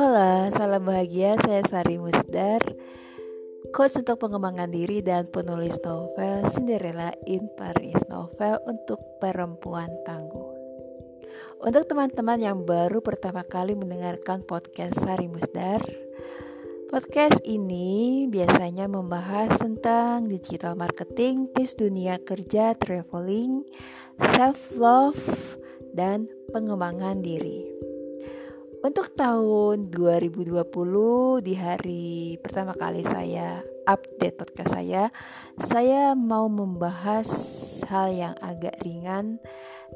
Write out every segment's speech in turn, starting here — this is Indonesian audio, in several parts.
Halo, salam bahagia. Saya Sari Musdar, coach untuk pengembangan diri dan penulis novel Cinderella in Paris, novel untuk perempuan tangguh. Untuk teman-teman yang baru pertama kali mendengarkan podcast Sari Musdar, podcast ini biasanya membahas tentang digital marketing, tips dunia kerja, traveling, self love, dan pengembangan diri. Untuk tahun 2020 di hari pertama kali saya update podcast saya, saya mau membahas hal yang agak ringan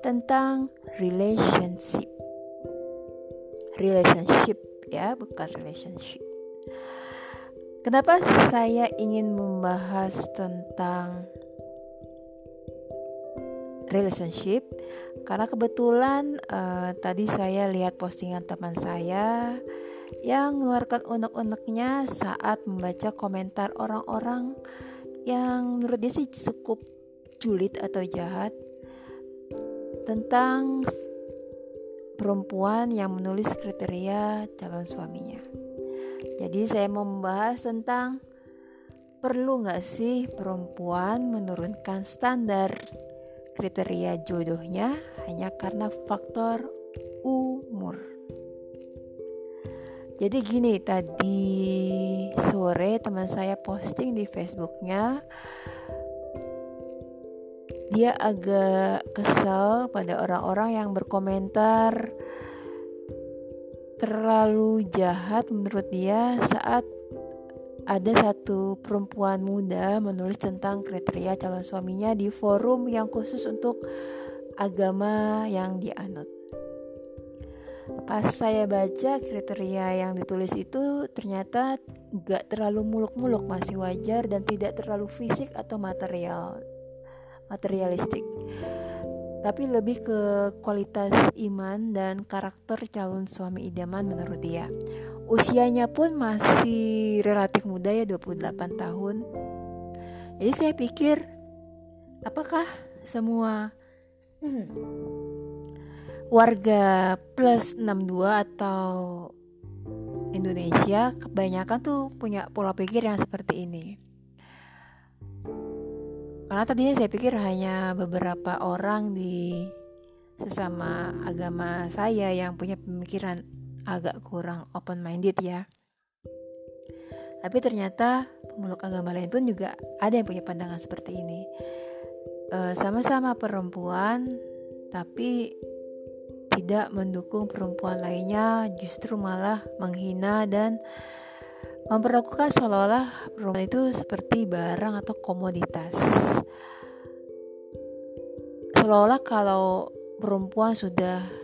tentang relationship. Relationship ya, bukan relationship. Kenapa saya ingin membahas tentang relationship karena kebetulan uh, tadi saya lihat postingan teman saya yang mengeluarkan unek-uneknya saat membaca komentar orang-orang yang menurut dia sih cukup julid atau jahat tentang perempuan yang menulis kriteria calon suaminya. Jadi saya mau membahas tentang perlu nggak sih perempuan menurunkan standar kriteria jodohnya hanya karena faktor umur. Jadi gini tadi sore teman saya posting di Facebooknya dia agak kesal pada orang-orang yang berkomentar terlalu jahat menurut dia saat ada satu perempuan muda menulis tentang kriteria calon suaminya di forum yang khusus untuk agama yang dianut. Pas saya baca kriteria yang ditulis itu ternyata gak terlalu muluk-muluk masih wajar dan tidak terlalu fisik atau material materialistik tapi lebih ke kualitas iman dan karakter calon suami idaman menurut dia. Usianya pun masih relatif muda ya 28 tahun. Jadi saya pikir apakah semua hmm, warga plus 62 atau Indonesia kebanyakan tuh punya pola pikir yang seperti ini. Karena tadinya saya pikir hanya beberapa orang di sesama agama saya yang punya pemikiran agak kurang open minded ya. Tapi ternyata pemeluk agama lain pun juga ada yang punya pandangan seperti ini. E, sama-sama perempuan, tapi tidak mendukung perempuan lainnya, justru malah menghina dan memperlakukan seolah-olah perempuan itu seperti barang atau komoditas. Seolah-olah kalau perempuan sudah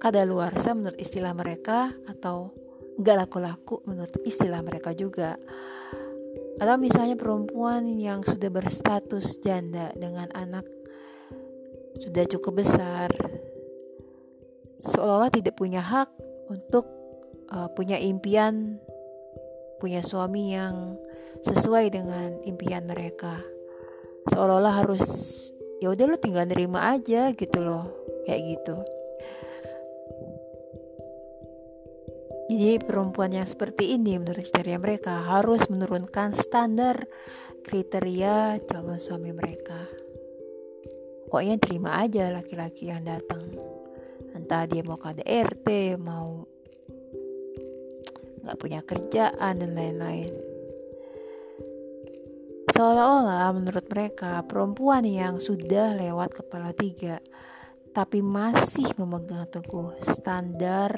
kadaluarsa menurut istilah mereka atau gak laku-laku menurut istilah mereka juga. Atau misalnya perempuan yang sudah berstatus janda dengan anak sudah cukup besar, seolah-olah tidak punya hak untuk uh, punya impian punya suami yang sesuai dengan impian mereka seolah-olah harus ya udah lo tinggal nerima aja gitu loh kayak gitu jadi perempuan yang seperti ini menurut kriteria mereka harus menurunkan standar kriteria calon suami mereka pokoknya terima aja laki-laki yang datang entah dia mau KDRT mau nggak punya kerjaan dan lain-lain. Seolah-olah menurut mereka perempuan yang sudah lewat kepala tiga tapi masih memegang teguh standar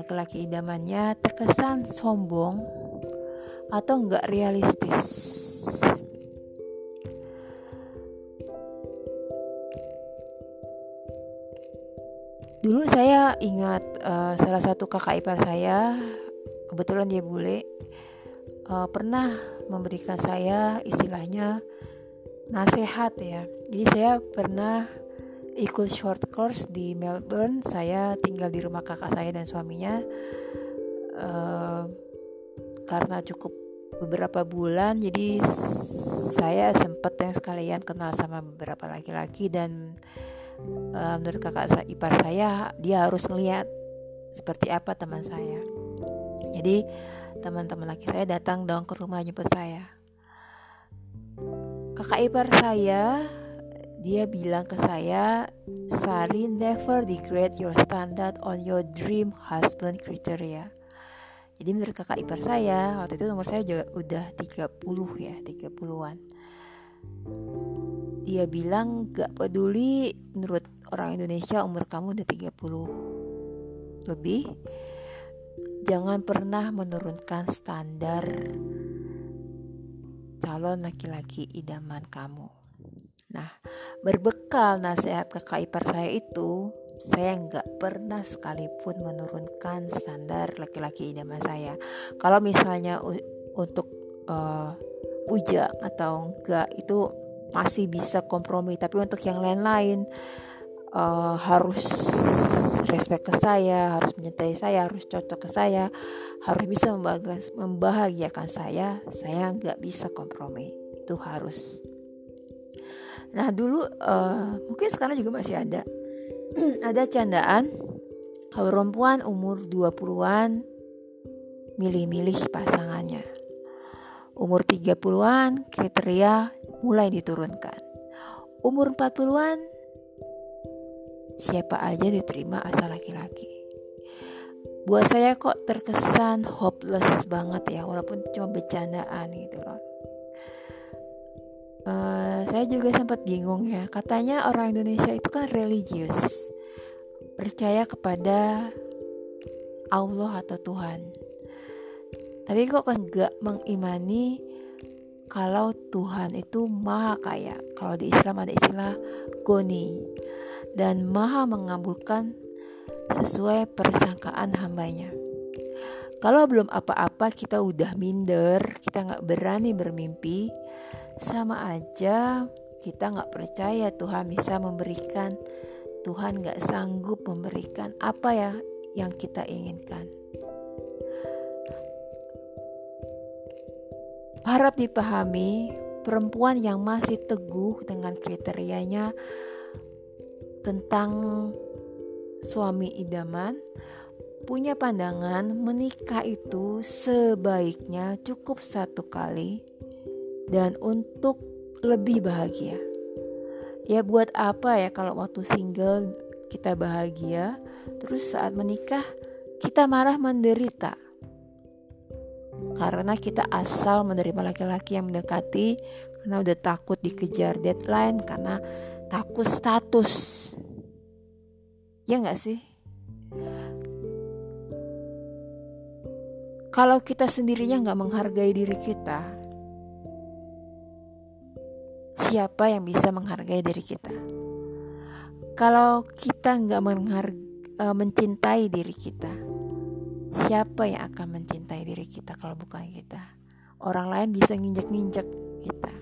laki-laki idamannya terkesan sombong atau nggak realistis. Dulu saya ingat uh, salah satu kakak ipar saya kebetulan dia bule uh, pernah memberikan saya istilahnya nasihat ya jadi saya pernah ikut short course di Melbourne saya tinggal di rumah kakak saya dan suaminya uh, karena cukup beberapa bulan jadi saya sempat yang sekalian kenal sama beberapa laki-laki dan uh, menurut kakak ipar saya dia harus ngeliat seperti apa teman saya. Jadi teman-teman laki saya datang dong ke rumah jemput saya. Kakak ipar saya dia bilang ke saya, Sari never degrade your standard on your dream husband criteria. Jadi menurut kakak ipar saya, waktu itu umur saya juga udah 30 ya, 30-an. Dia bilang gak peduli menurut orang Indonesia umur kamu udah 30 lebih. Jangan pernah menurunkan standar calon laki-laki idaman kamu. Nah, berbekal nasihat kakak ipar saya itu, saya nggak pernah sekalipun menurunkan standar laki-laki idaman saya. Kalau misalnya untuk uh, bujang atau enggak itu masih bisa kompromi, tapi untuk yang lain-lain uh, harus respect ke saya, harus mencintai saya, harus cocok ke saya, harus bisa membahagiakan saya. Saya nggak bisa kompromi, itu harus. Nah dulu uh, mungkin sekarang juga masih ada ada candaan kalau perempuan umur 20-an milih-milih pasangannya. Umur 30-an kriteria mulai diturunkan. Umur 40-an siapa aja diterima asal laki-laki. Buat saya kok terkesan hopeless banget ya walaupun cuma bercandaan gitu loh. Uh, saya juga sempat bingung ya. Katanya orang Indonesia itu kan religius, percaya kepada Allah atau Tuhan. Tapi kok enggak mengimani kalau Tuhan itu maha kaya. Kalau di Islam ada istilah goni dan maha mengabulkan sesuai persangkaan hambanya. Kalau belum apa-apa kita udah minder, kita nggak berani bermimpi, sama aja kita nggak percaya Tuhan bisa memberikan Tuhan nggak sanggup memberikan apa ya yang kita inginkan. Harap dipahami perempuan yang masih teguh dengan kriterianya tentang suami idaman punya pandangan menikah itu sebaiknya cukup satu kali dan untuk lebih bahagia. Ya buat apa ya kalau waktu single kita bahagia, terus saat menikah kita marah menderita. Karena kita asal menerima laki-laki yang mendekati karena udah takut dikejar deadline, karena takut status. Ya nggak sih? Kalau kita sendirinya nggak menghargai diri kita, siapa yang bisa menghargai diri kita? Kalau kita nggak uh, mencintai diri kita, siapa yang akan mencintai diri kita kalau bukan kita? Orang lain bisa nginjek-nginjek kita.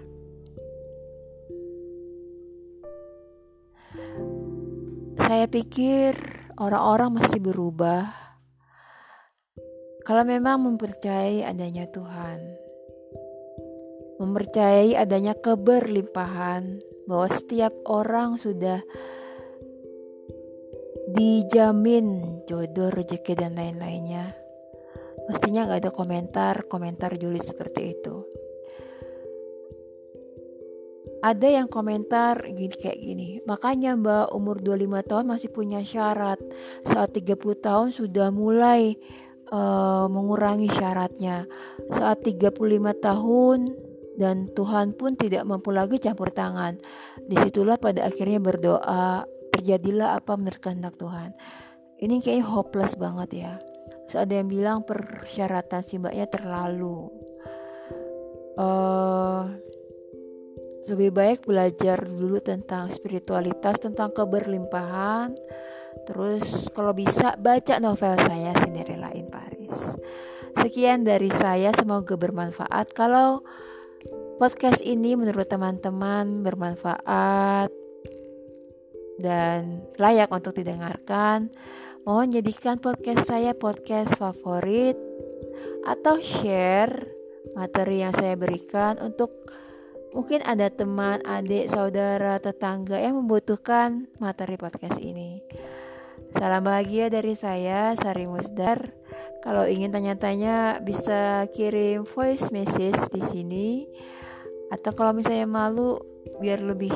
Saya pikir orang-orang mesti berubah kalau memang mempercayai adanya Tuhan mempercayai adanya keberlimpahan, bahwa setiap orang sudah dijamin jodoh, rezeki dan lain-lainnya. Mestinya gak ada komentar-komentar julid seperti itu. Ada yang komentar gini kayak gini, makanya mbak umur 25 tahun masih punya syarat, saat 30 tahun sudah mulai uh, mengurangi syaratnya, saat 35 tahun dan Tuhan pun tidak mampu lagi campur tangan. Di situlah pada akhirnya berdoa, terjadilah apa menurut kehendak Tuhan. Ini kayaknya hopeless banget ya. Terus ada yang bilang persyaratan si mbaknya terlalu. Uh, lebih baik belajar dulu tentang spiritualitas, tentang keberlimpahan. Terus kalau bisa baca novel saya Cinderella in Paris. Sekian dari saya, semoga bermanfaat. Kalau podcast ini menurut teman-teman bermanfaat dan layak untuk didengarkan, mohon jadikan podcast saya podcast favorit atau share materi yang saya berikan untuk mungkin ada teman, adik, saudara, tetangga yang membutuhkan materi podcast ini. Salam bahagia dari saya, Sari Musdar. Kalau ingin tanya-tanya bisa kirim voice message di sini atau kalau misalnya malu biar lebih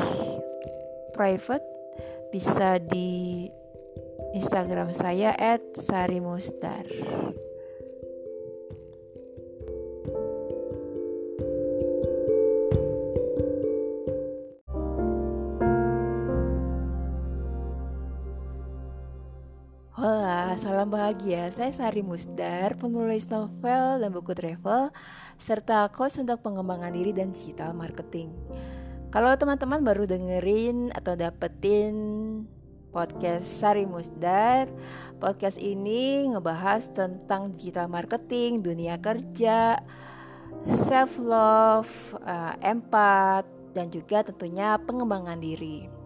private bisa di Instagram saya @sarimusdar. Salam bahagia. Saya Sari Musdar, penulis novel dan buku travel, serta coach untuk pengembangan diri dan digital marketing. Kalau teman-teman baru dengerin atau dapetin podcast Sari Musdar, podcast ini ngebahas tentang digital marketing, dunia kerja, self love, uh, eh, empat, dan juga tentunya pengembangan diri.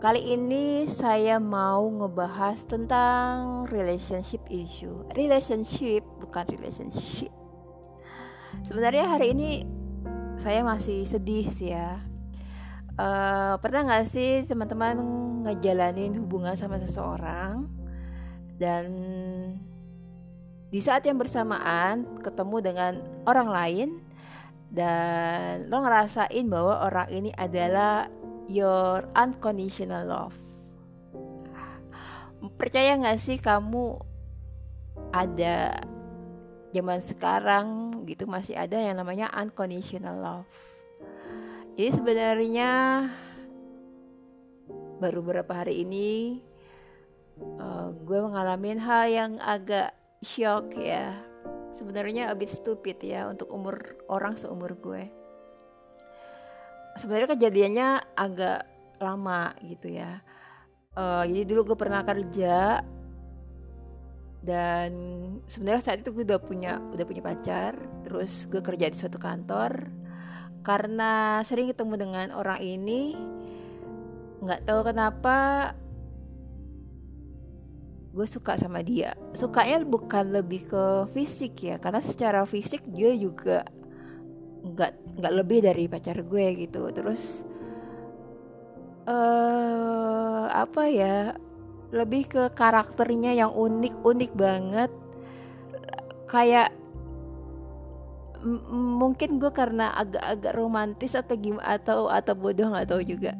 Kali ini saya mau ngebahas tentang relationship issue. Relationship bukan relationship. Sebenarnya hari ini saya masih sedih sih ya. Uh, pernah nggak sih teman-teman ngejalanin hubungan sama seseorang dan di saat yang bersamaan ketemu dengan orang lain dan lo ngerasain bahwa orang ini adalah your unconditional love. Percaya gak sih kamu ada zaman sekarang gitu masih ada yang namanya unconditional love. Jadi sebenarnya baru beberapa hari ini uh, gue mengalami hal yang agak shock ya. Sebenarnya a stupid ya untuk umur orang seumur gue sebenarnya kejadiannya agak lama gitu ya. Uh, jadi dulu gue pernah kerja dan sebenarnya saat itu gue udah punya udah punya pacar terus gue kerja di suatu kantor. Karena sering ketemu dengan orang ini nggak tahu kenapa gue suka sama dia. Sukanya bukan lebih ke fisik ya karena secara fisik dia juga nggak nggak lebih dari pacar gue gitu. Terus uh, apa ya lebih ke karakternya yang unik unik banget. Kayak mungkin gue karena agak-agak romantis atau gimana atau atau bodoh nggak tahu juga.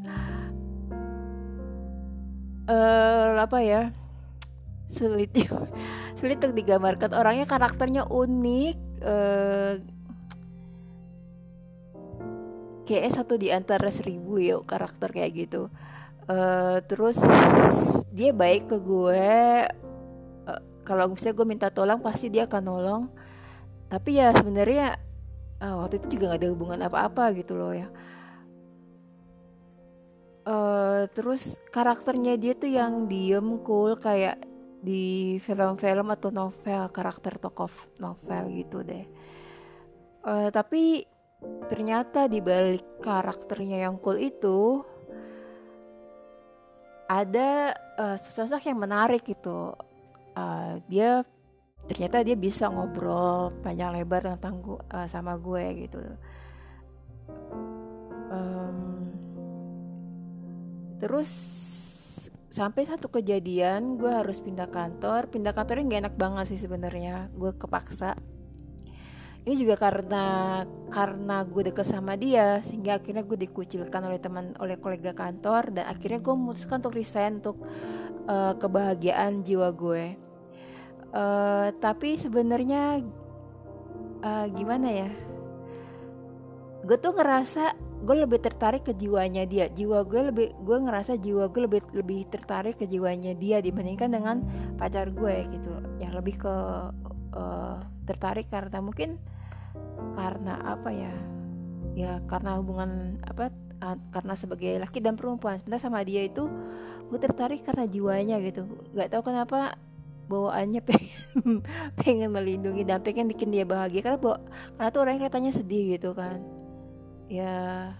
Uh, apa ya sulit sulit untuk digambarkan. Orangnya karakternya unik uh, kayaknya satu di antara seribu ya karakter kayak gitu. Uh, terus dia baik ke gue. Uh, kalau misalnya gue minta tolong pasti dia akan nolong. Tapi ya sebenarnya uh, waktu itu juga gak ada hubungan apa-apa gitu loh ya. Uh, terus karakternya dia tuh yang diem cool kayak di film-film atau novel karakter tokoh novel gitu deh. Uh, tapi ternyata di balik karakternya yang cool itu ada uh, sosok yang menarik gitu. Uh, dia ternyata dia bisa ngobrol panjang lebar tentang gua, uh, sama gue gitu. Um, terus sampai satu kejadian gue harus pindah kantor pindah kantornya gak enak banget sih sebenarnya gue kepaksa ini juga karena karena gue deket sama dia sehingga akhirnya gue dikucilkan oleh teman oleh kolega kantor dan akhirnya gue memutuskan untuk resign untuk uh, kebahagiaan jiwa gue. Uh, tapi sebenarnya uh, gimana ya? Gue tuh ngerasa gue lebih tertarik ke jiwanya dia. Jiwa gue lebih gue ngerasa jiwa gue lebih lebih tertarik ke jiwanya dia dibandingkan dengan pacar gue gitu. Yang lebih ke uh, tertarik karena mungkin karena apa ya? Ya karena hubungan apa karena sebagai laki dan perempuan. Sebenarnya sama dia itu gue tertarik karena jiwanya gitu. Nggak tahu kenapa bawaannya pengen pengen melindungi dan pengen bikin dia bahagia. Karena bawa, karena tuh orang katanya sedih gitu kan. Ya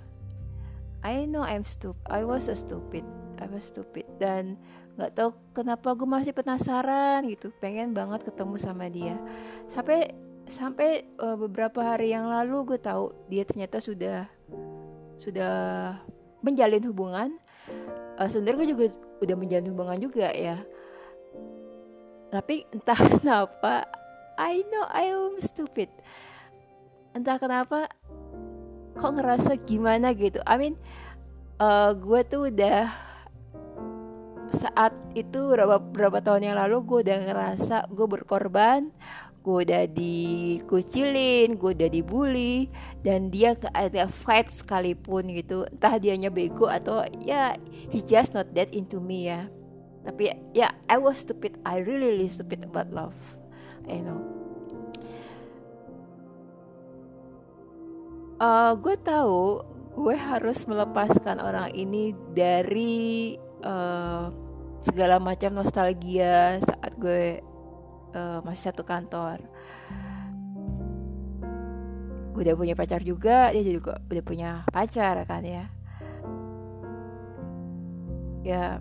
I know I'm stupid I was so stupid I was stupid. Dan nggak tahu kenapa gue masih penasaran gitu. Pengen banget ketemu sama dia. Sampai sampai uh, beberapa hari yang lalu gue tahu dia ternyata sudah sudah menjalin hubungan. Uh, sebenarnya gue juga udah menjalin hubungan juga ya. Tapi entah kenapa I know I am stupid. Entah kenapa kok ngerasa gimana gitu. I mean uh, gue tuh udah saat itu berapa berapa tahun yang lalu gue udah ngerasa gue berkorban gue udah dikucilin gue udah dibully dan dia ada fight sekalipun gitu. Entah dianya bego atau ya he just not that into me ya. Tapi ya I was stupid. I really really stupid about love I know. Uh, gue tahu gue harus melepaskan orang ini dari uh, segala macam nostalgia saat gue uh, masih satu kantor. Udah punya pacar juga dia juga udah punya pacar kan ya. Ya.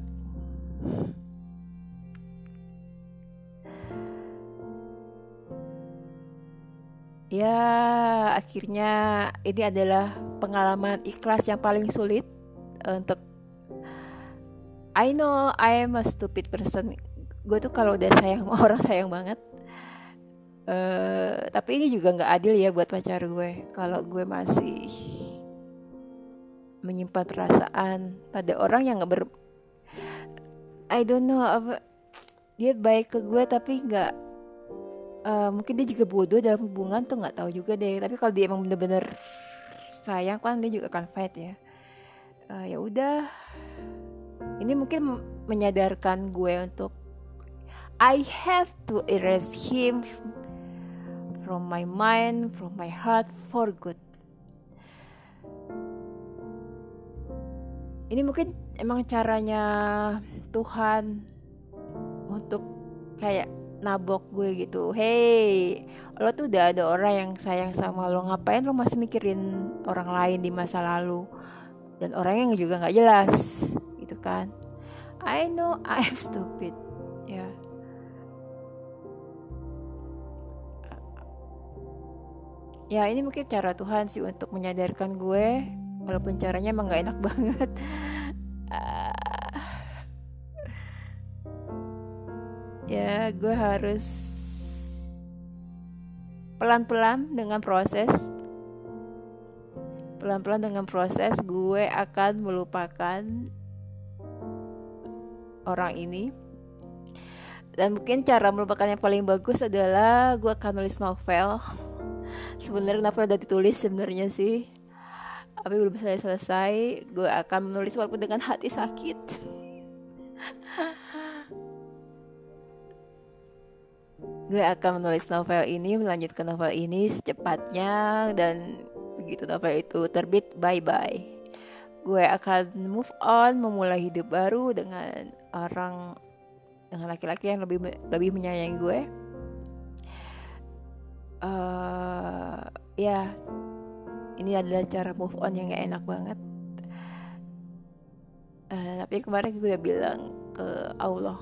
Ya akhirnya ini adalah pengalaman ikhlas yang paling sulit untuk I know I am a stupid person. Gue tuh kalau udah sayang sama orang sayang banget. Uh, tapi ini juga nggak adil ya buat pacar gue. Kalau gue masih menyimpan perasaan pada orang yang nggak ber I don't know apa dia baik ke gue tapi nggak uh, mungkin dia juga bodoh dalam hubungan tuh nggak tahu juga deh. Tapi kalau dia emang bener-bener sayang kan dia juga akan fight ya. Uh, ya udah ini mungkin menyadarkan gue untuk I have to erase him from my mind, from my heart for good. Ini mungkin emang caranya Tuhan untuk kayak nabok gue gitu. Hey, lo tuh udah ada orang yang sayang sama lo. Ngapain lo masih mikirin orang lain di masa lalu? Dan orang yang juga nggak jelas, kan? I know I'm stupid, ya. Ya ini mungkin cara Tuhan sih untuk menyadarkan gue walaupun caranya emang gak enak banget ya gue harus pelan-pelan dengan proses pelan-pelan dengan proses gue akan melupakan orang ini. Dan mungkin cara melupakan yang paling bagus adalah gue akan nulis novel. Sebenarnya kenapa udah ditulis sebenarnya sih. Tapi belum selesai selesai gue akan menulis walaupun dengan hati sakit. Gue akan menulis novel ini melanjutkan novel ini secepatnya dan begitu novel itu terbit bye bye gue akan move on memulai hidup baru dengan orang dengan laki-laki yang lebih lebih menyayangi gue. Uh, ya ini adalah cara move on yang gak enak banget. Uh, tapi kemarin gue udah bilang ke Allah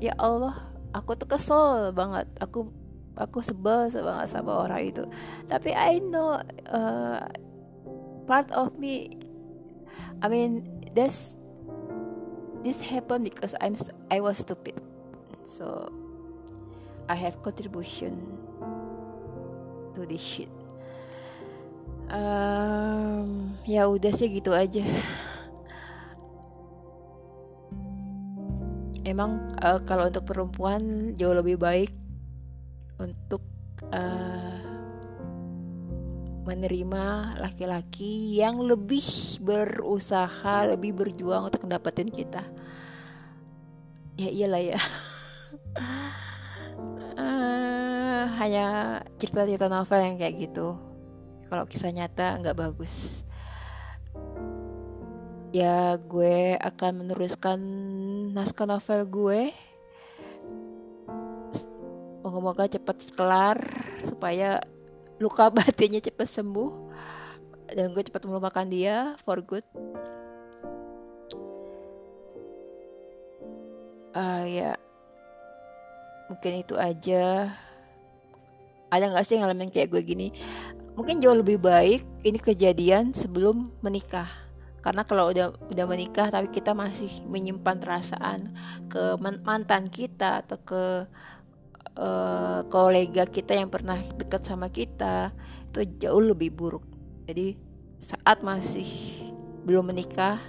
ya Allah aku tuh kesel banget. Aku aku sebel banget sama orang itu. Tapi I know uh, part of me I mean this this happened because I'm I was stupid. So I have contribution to this shit. Um, ya udah sih gitu aja. Emang uh, kalau untuk perempuan jauh lebih baik untuk uh, menerima laki-laki yang lebih berusaha, lebih berjuang untuk mendapatkan kita. Ya iyalah ya. hanya cerita-cerita novel yang kayak gitu kalau kisah nyata nggak bagus ya gue akan meneruskan naskah novel gue moga-moga cepat kelar supaya luka batinnya cepat sembuh. Dan gue cepat melupakan dia for good. Uh, ya. Mungkin itu aja. Ada nggak sih ngalamin kayak gue gini? Mungkin jauh lebih baik ini kejadian sebelum menikah. Karena kalau udah udah menikah tapi kita masih menyimpan perasaan ke mantan kita atau ke uh, kolega kita yang pernah dekat sama kita itu jauh lebih buruk. Jadi saat masih belum menikah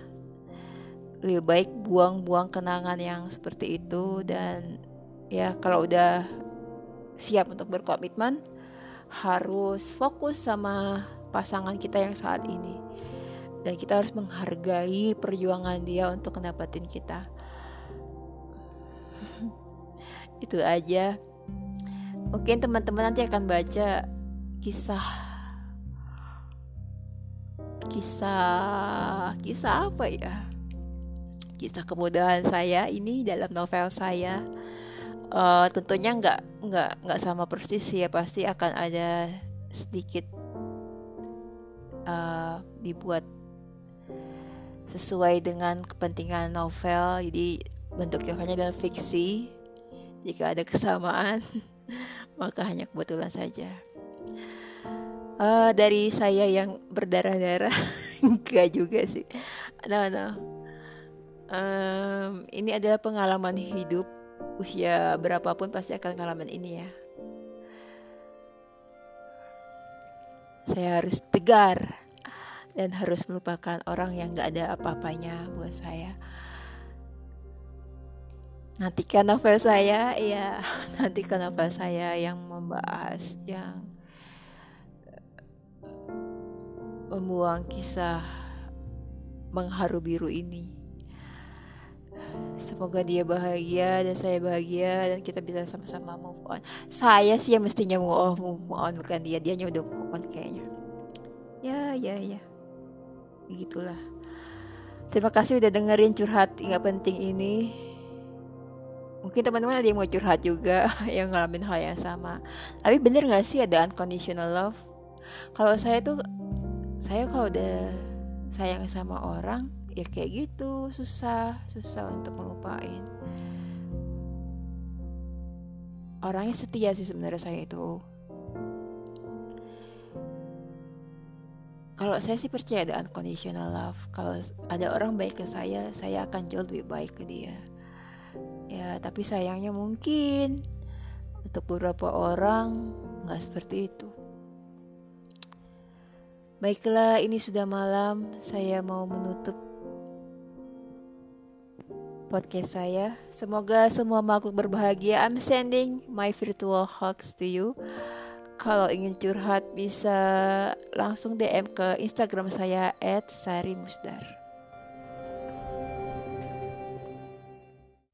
lebih baik buang-buang kenangan yang seperti itu. Dan ya kalau udah siap untuk berkomitmen harus fokus sama pasangan kita yang saat ini. Dan kita harus menghargai perjuangan dia untuk mendapatkan kita. Itu aja mungkin teman-teman nanti akan baca kisah kisah kisah apa ya? Kisah kemudahan saya ini dalam novel saya. Uh, tentunya nggak nggak nggak sama persis ya pasti akan ada sedikit uh, dibuat sesuai dengan kepentingan novel. Jadi bentuk novelnya adalah fiksi jika ada kesamaan maka hanya kebetulan saja. Uh, dari saya yang berdarah-darah enggak juga sih. No no. Um, ini adalah pengalaman hidup. Usia berapapun pasti akan ngalamin ini ya. Saya harus tegar dan harus melupakan orang yang gak ada apa-apanya buat saya nantikan novel saya ya nantikan novel saya yang membahas yang membuang kisah mengharu biru ini. Semoga dia bahagia dan saya bahagia dan kita bisa sama-sama move on. Saya sih yang mestinya move on, move on bukan dia. Dia udah move on kayaknya. Ya ya ya. Gitulah terima kasih udah dengerin curhat nggak penting ini mungkin teman-teman ada yang mau curhat juga yang ngalamin hal yang sama. Tapi bener nggak sih ada unconditional love? Kalau saya tuh saya kalau udah sayang sama orang ya kayak gitu. Susah susah untuk melupain orangnya setia sih sebenarnya saya itu. Kalau saya sih percaya ada unconditional love. Kalau ada orang baik ke saya saya akan jauh lebih baik ke dia ya tapi sayangnya mungkin untuk beberapa orang nggak seperti itu. Baiklah ini sudah malam. Saya mau menutup podcast saya. Semoga semua makhluk berbahagia. I'm sending my virtual hugs to you. Kalau ingin curhat bisa langsung DM ke Instagram saya @sarimusdar.